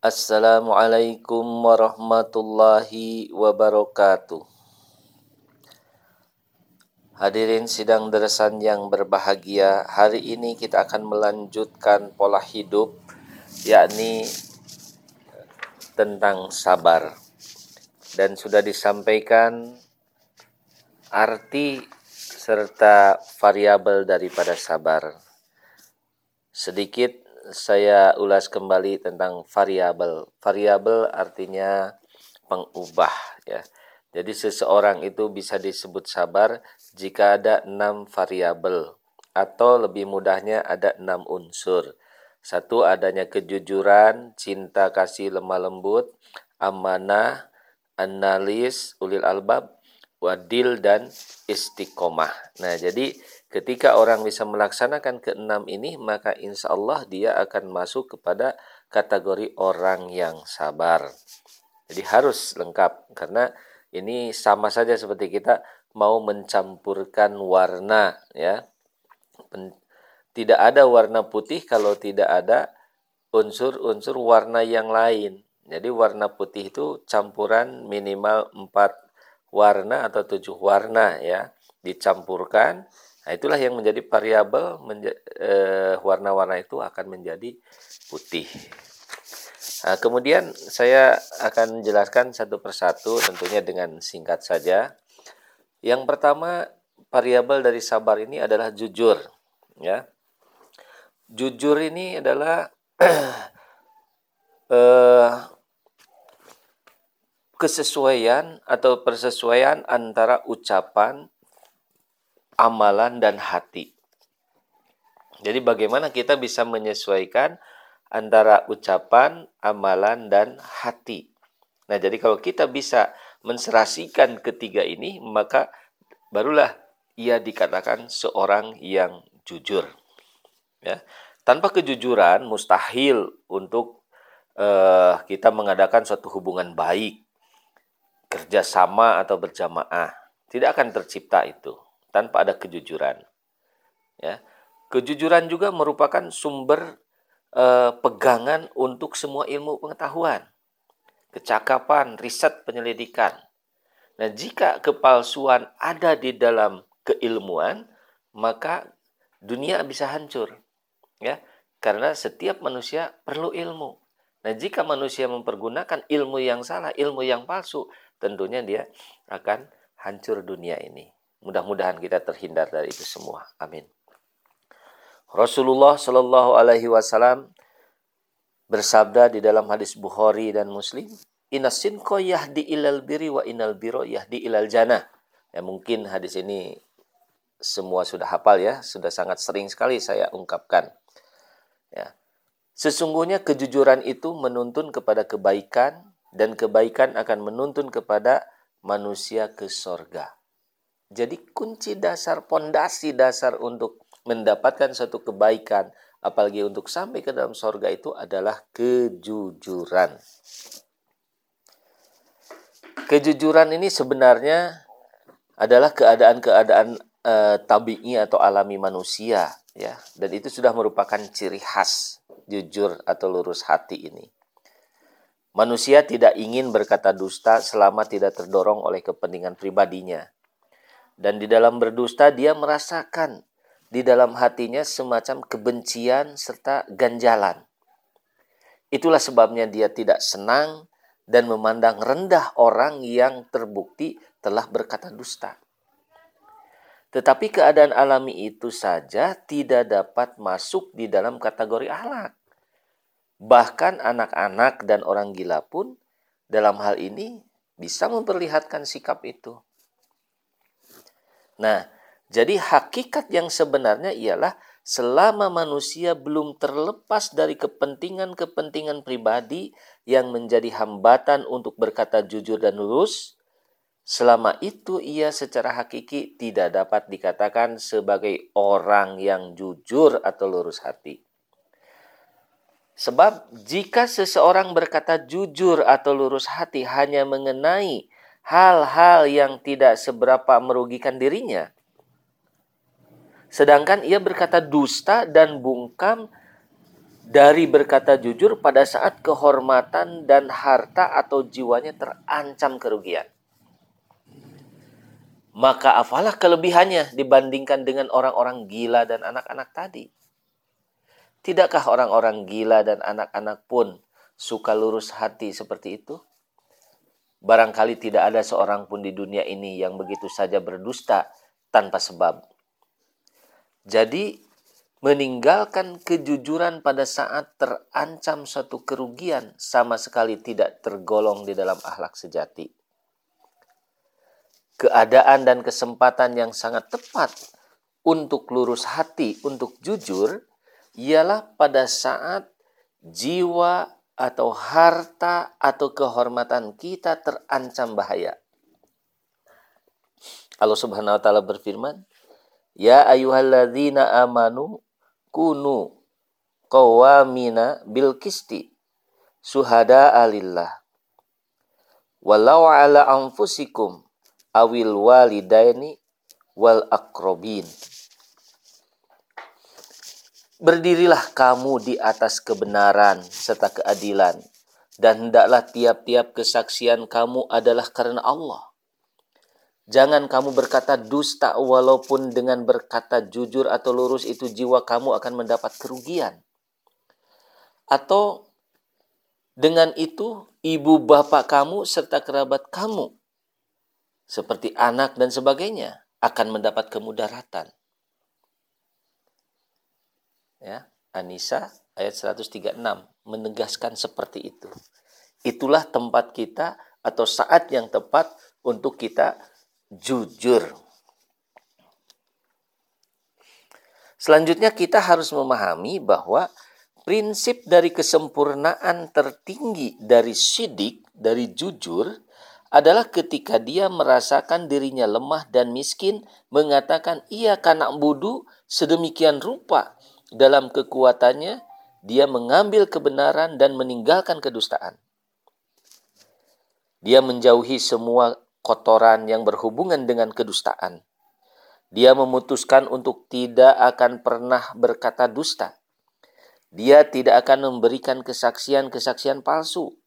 Assalamualaikum warahmatullahi wabarakatuh. Hadirin sidang derasan yang berbahagia, hari ini kita akan melanjutkan pola hidup yakni tentang sabar. Dan sudah disampaikan arti serta variabel daripada sabar. Sedikit saya ulas kembali tentang variabel. Variabel artinya pengubah ya. Jadi seseorang itu bisa disebut sabar jika ada enam variabel atau lebih mudahnya ada enam unsur. Satu adanya kejujuran, cinta kasih lemah lembut, amanah, analis, ulil albab, wadil dan istiqomah. Nah, jadi Ketika orang bisa melaksanakan keenam ini, maka insya Allah dia akan masuk kepada kategori orang yang sabar. Jadi harus lengkap karena ini sama saja seperti kita mau mencampurkan warna ya. Tidak ada warna putih kalau tidak ada unsur-unsur warna yang lain. Jadi warna putih itu campuran minimal empat warna atau tujuh warna ya dicampurkan Nah, itulah yang menjadi variabel menja eh, warna-warna itu akan menjadi putih. Nah, kemudian saya akan jelaskan satu persatu tentunya dengan singkat saja. Yang pertama variabel dari sabar ini adalah jujur, ya. Jujur ini adalah eh, kesesuaian atau persesuaian antara ucapan amalan dan hati. Jadi bagaimana kita bisa menyesuaikan antara ucapan, amalan, dan hati. Nah, jadi kalau kita bisa menserasikan ketiga ini, maka barulah ia dikatakan seorang yang jujur. Ya. Tanpa kejujuran, mustahil untuk uh, kita mengadakan suatu hubungan baik, kerjasama atau berjamaah. Tidak akan tercipta itu tanpa ada kejujuran. Ya. Kejujuran juga merupakan sumber eh, pegangan untuk semua ilmu pengetahuan, kecakapan, riset, penyelidikan. Nah, jika kepalsuan ada di dalam keilmuan, maka dunia bisa hancur. Ya, karena setiap manusia perlu ilmu. Nah, jika manusia mempergunakan ilmu yang salah, ilmu yang palsu, tentunya dia akan hancur dunia ini. Mudah-mudahan kita terhindar dari itu semua. Amin. Rasulullah Shallallahu Alaihi Wasallam bersabda di dalam hadis Bukhari dan Muslim, Inasin ko yahdi ilal biri wa inal biro yahdi ilal jannah. Ya mungkin hadis ini semua sudah hafal ya, sudah sangat sering sekali saya ungkapkan. Ya. Sesungguhnya kejujuran itu menuntun kepada kebaikan dan kebaikan akan menuntun kepada manusia ke sorga. Jadi kunci dasar, pondasi dasar untuk mendapatkan satu kebaikan, apalagi untuk sampai ke dalam sorga itu adalah kejujuran. Kejujuran ini sebenarnya adalah keadaan-keadaan e, tabi'i atau alami manusia, ya, dan itu sudah merupakan ciri khas jujur atau lurus hati ini. Manusia tidak ingin berkata dusta selama tidak terdorong oleh kepentingan pribadinya dan di dalam berdusta dia merasakan di dalam hatinya semacam kebencian serta ganjalan. Itulah sebabnya dia tidak senang dan memandang rendah orang yang terbukti telah berkata dusta. Tetapi keadaan alami itu saja tidak dapat masuk di dalam kategori akhlak. Bahkan anak-anak dan orang gila pun dalam hal ini bisa memperlihatkan sikap itu. Nah, jadi hakikat yang sebenarnya ialah selama manusia belum terlepas dari kepentingan-kepentingan pribadi yang menjadi hambatan untuk berkata jujur dan lurus, selama itu ia secara hakiki tidak dapat dikatakan sebagai orang yang jujur atau lurus hati. Sebab jika seseorang berkata jujur atau lurus hati hanya mengenai hal-hal yang tidak seberapa merugikan dirinya. Sedangkan ia berkata dusta dan bungkam dari berkata jujur pada saat kehormatan dan harta atau jiwanya terancam kerugian. Maka apalah kelebihannya dibandingkan dengan orang-orang gila dan anak-anak tadi? Tidakkah orang-orang gila dan anak-anak pun suka lurus hati seperti itu? Barangkali tidak ada seorang pun di dunia ini yang begitu saja berdusta tanpa sebab. Jadi, meninggalkan kejujuran pada saat terancam suatu kerugian sama sekali tidak tergolong di dalam akhlak sejati. Keadaan dan kesempatan yang sangat tepat untuk lurus hati, untuk jujur, ialah pada saat jiwa atau harta atau kehormatan kita terancam bahaya. Allah Subhanahu wa taala berfirman, "Ya ayyuhalladzina amanu kunu qawamina bil kisti suhada alillah walau ala anfusikum awil walidaini wal akrobin." Berdirilah kamu di atas kebenaran serta keadilan, dan hendaklah tiap-tiap kesaksian kamu adalah karena Allah. Jangan kamu berkata dusta walaupun dengan berkata jujur atau lurus itu jiwa kamu akan mendapat kerugian. Atau dengan itu ibu bapak kamu serta kerabat kamu seperti anak dan sebagainya akan mendapat kemudaratan ya Anisa ayat 136 menegaskan seperti itu. Itulah tempat kita atau saat yang tepat untuk kita jujur. Selanjutnya kita harus memahami bahwa prinsip dari kesempurnaan tertinggi dari sidik, dari jujur, adalah ketika dia merasakan dirinya lemah dan miskin, mengatakan, ia kanak budu sedemikian rupa, dalam kekuatannya, dia mengambil kebenaran dan meninggalkan kedustaan. Dia menjauhi semua kotoran yang berhubungan dengan kedustaan. Dia memutuskan untuk tidak akan pernah berkata dusta. Dia tidak akan memberikan kesaksian-kesaksian palsu.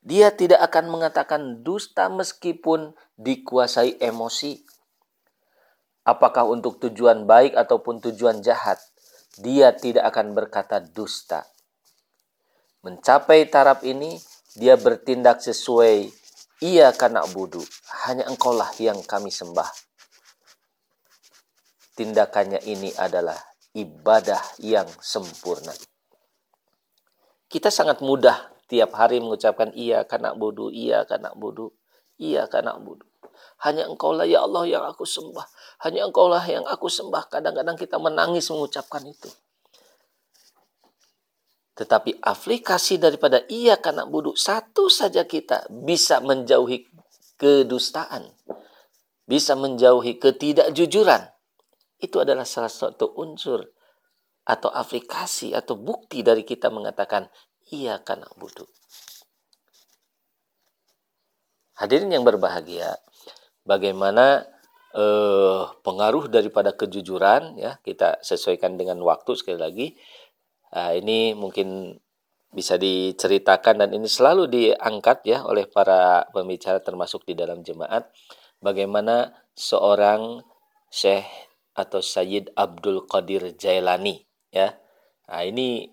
Dia tidak akan mengatakan dusta meskipun dikuasai emosi. Apakah untuk tujuan baik ataupun tujuan jahat, dia tidak akan berkata dusta. Mencapai taraf ini, dia bertindak sesuai ia karena budu, hanya engkaulah yang kami sembah. Tindakannya ini adalah ibadah yang sempurna. Kita sangat mudah tiap hari mengucapkan iya karena budu, iya karena budu, iya karena budu. Hanya engkaulah ya Allah yang aku sembah. Hanya engkaulah yang aku sembah. Kadang-kadang kita menangis mengucapkan itu. Tetapi aplikasi daripada ia karena buduk satu saja kita bisa menjauhi kedustaan. Bisa menjauhi ketidakjujuran. Itu adalah salah satu unsur atau aplikasi atau bukti dari kita mengatakan ia karena buduk. Hadirin yang berbahagia, bagaimana eh, pengaruh daripada kejujuran ya kita sesuaikan dengan waktu sekali lagi. Nah, ini mungkin bisa diceritakan dan ini selalu diangkat ya oleh para pembicara termasuk di dalam jemaat. Bagaimana seorang Syekh atau Sayyid Abdul Qadir Jailani ya. Nah ini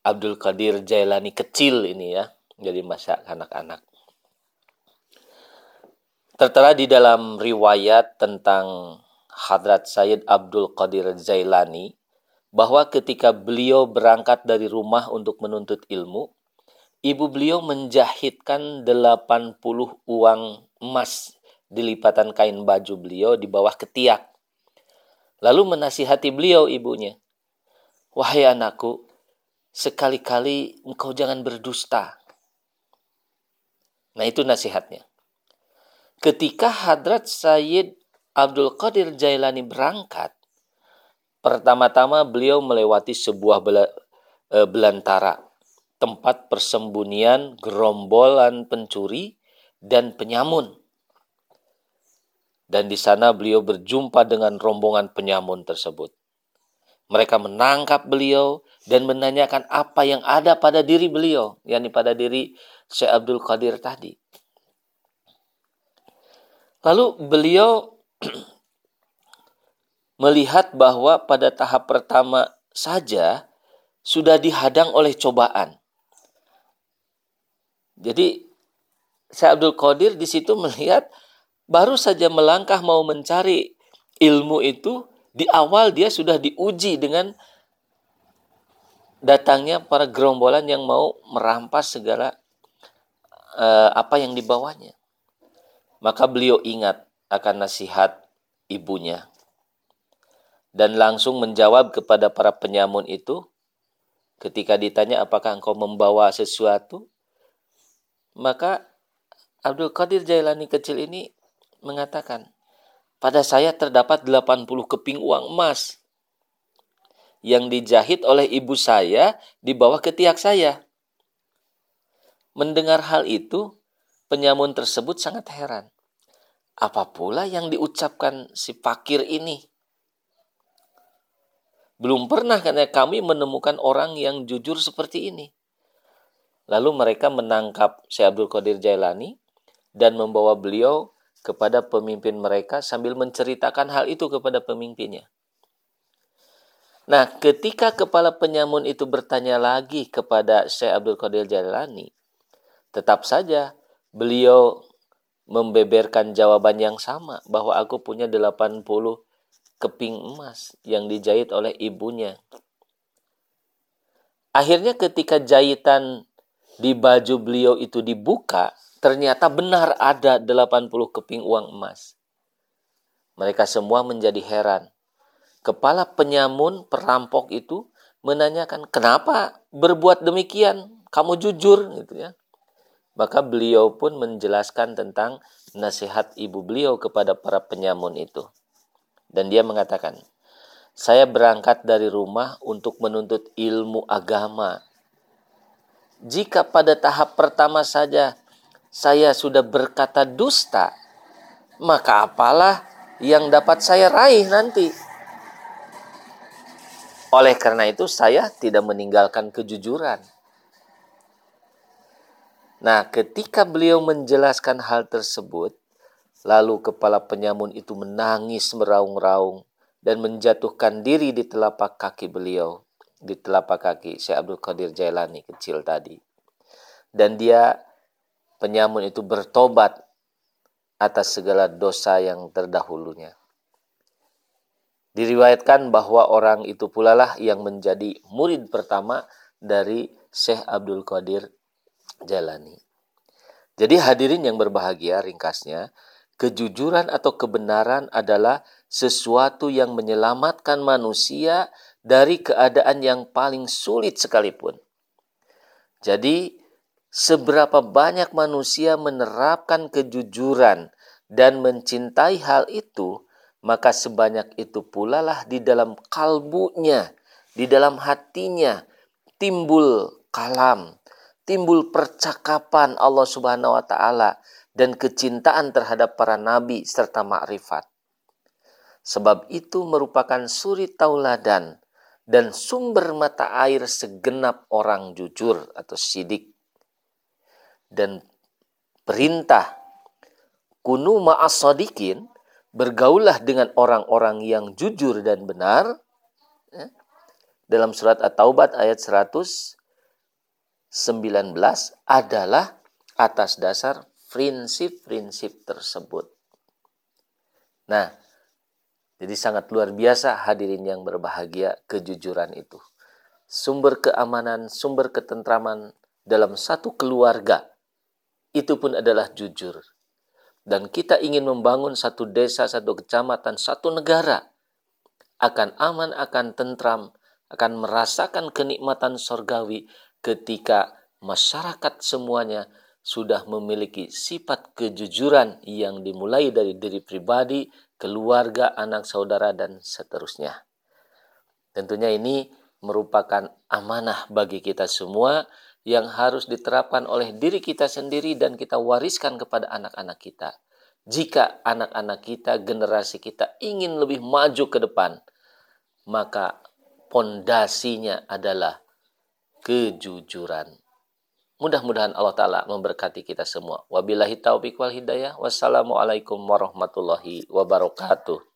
Abdul Qadir Jailani kecil ini ya jadi masa anak-anak Tertera di dalam riwayat tentang Hadrat Sayyid Abdul Qadir Zailani bahwa ketika beliau berangkat dari rumah untuk menuntut ilmu, ibu beliau menjahitkan 80 uang emas di lipatan kain baju beliau di bawah ketiak. Lalu menasihati beliau ibunya, "Wahai anakku, sekali-kali engkau jangan berdusta." Nah, itu nasihatnya. Ketika Hadrat Sayyid Abdul Qadir Jailani berangkat, pertama-tama beliau melewati sebuah e, belantara, tempat persembunyian gerombolan pencuri dan penyamun. Dan di sana beliau berjumpa dengan rombongan penyamun tersebut. Mereka menangkap beliau dan menanyakan apa yang ada pada diri beliau, yakni pada diri Syekh Abdul Qadir tadi. Lalu beliau melihat bahwa pada tahap pertama saja sudah dihadang oleh cobaan. Jadi Syekh Abdul Qadir di situ melihat baru saja melangkah mau mencari ilmu itu di awal dia sudah diuji dengan datangnya para gerombolan yang mau merampas segala uh, apa yang dibawanya. Maka beliau ingat akan nasihat ibunya dan langsung menjawab kepada para penyamun itu ketika ditanya apakah engkau membawa sesuatu maka Abdul Qadir Jailani kecil ini mengatakan pada saya terdapat 80 keping uang emas yang dijahit oleh ibu saya di bawah ketiak saya. Mendengar hal itu, penyamun tersebut sangat heran. Apa pula yang diucapkan si fakir ini? Belum pernah karena kami menemukan orang yang jujur seperti ini. Lalu mereka menangkap Syekh Abdul Qadir Jailani dan membawa beliau kepada pemimpin mereka sambil menceritakan hal itu kepada pemimpinnya. Nah, ketika kepala penyamun itu bertanya lagi kepada Syekh Abdul Qadir Jailani, tetap saja beliau membeberkan jawaban yang sama bahwa aku punya 80 keping emas yang dijahit oleh ibunya. Akhirnya ketika jahitan di baju beliau itu dibuka, ternyata benar ada 80 keping uang emas. Mereka semua menjadi heran. Kepala penyamun perampok itu menanyakan, "Kenapa berbuat demikian? Kamu jujur?" gitu ya. Maka beliau pun menjelaskan tentang nasihat ibu beliau kepada para penyamun itu. Dan dia mengatakan, saya berangkat dari rumah untuk menuntut ilmu agama. Jika pada tahap pertama saja saya sudah berkata dusta, maka apalah yang dapat saya raih nanti. Oleh karena itu saya tidak meninggalkan kejujuran Nah, ketika beliau menjelaskan hal tersebut, lalu kepala penyamun itu menangis meraung-raung dan menjatuhkan diri di telapak kaki beliau, di telapak kaki Syekh Abdul Qadir Jailani kecil tadi. Dan dia penyamun itu bertobat atas segala dosa yang terdahulunya. Diriwayatkan bahwa orang itu pula lah yang menjadi murid pertama dari Syekh Abdul Qadir jalani. Jadi hadirin yang berbahagia ringkasnya, kejujuran atau kebenaran adalah sesuatu yang menyelamatkan manusia dari keadaan yang paling sulit sekalipun. Jadi, seberapa banyak manusia menerapkan kejujuran dan mencintai hal itu, maka sebanyak itu pula lah di dalam kalbunya, di dalam hatinya timbul kalam, timbul percakapan Allah Subhanahu wa taala dan kecintaan terhadap para nabi serta makrifat. Sebab itu merupakan suri tauladan dan sumber mata air segenap orang jujur atau sidik. Dan perintah kunu ma'asadikin bergaulah dengan orang-orang yang jujur dan benar. Ya. Dalam surat At-Taubat ayat 100 19 adalah atas dasar prinsip-prinsip tersebut. Nah, jadi sangat luar biasa hadirin yang berbahagia kejujuran itu. Sumber keamanan, sumber ketentraman dalam satu keluarga itu pun adalah jujur. Dan kita ingin membangun satu desa, satu kecamatan, satu negara akan aman, akan tentram, akan merasakan kenikmatan sorgawi ketika masyarakat semuanya sudah memiliki sifat kejujuran yang dimulai dari diri pribadi, keluarga, anak saudara, dan seterusnya. Tentunya ini merupakan amanah bagi kita semua yang harus diterapkan oleh diri kita sendiri dan kita wariskan kepada anak-anak kita. Jika anak-anak kita, generasi kita ingin lebih maju ke depan, maka pondasinya adalah kejujuran. Mudah-mudahan Allah Ta'ala memberkati kita semua. Wabillahi taufiq wal hidayah. Wassalamualaikum warahmatullahi wabarakatuh.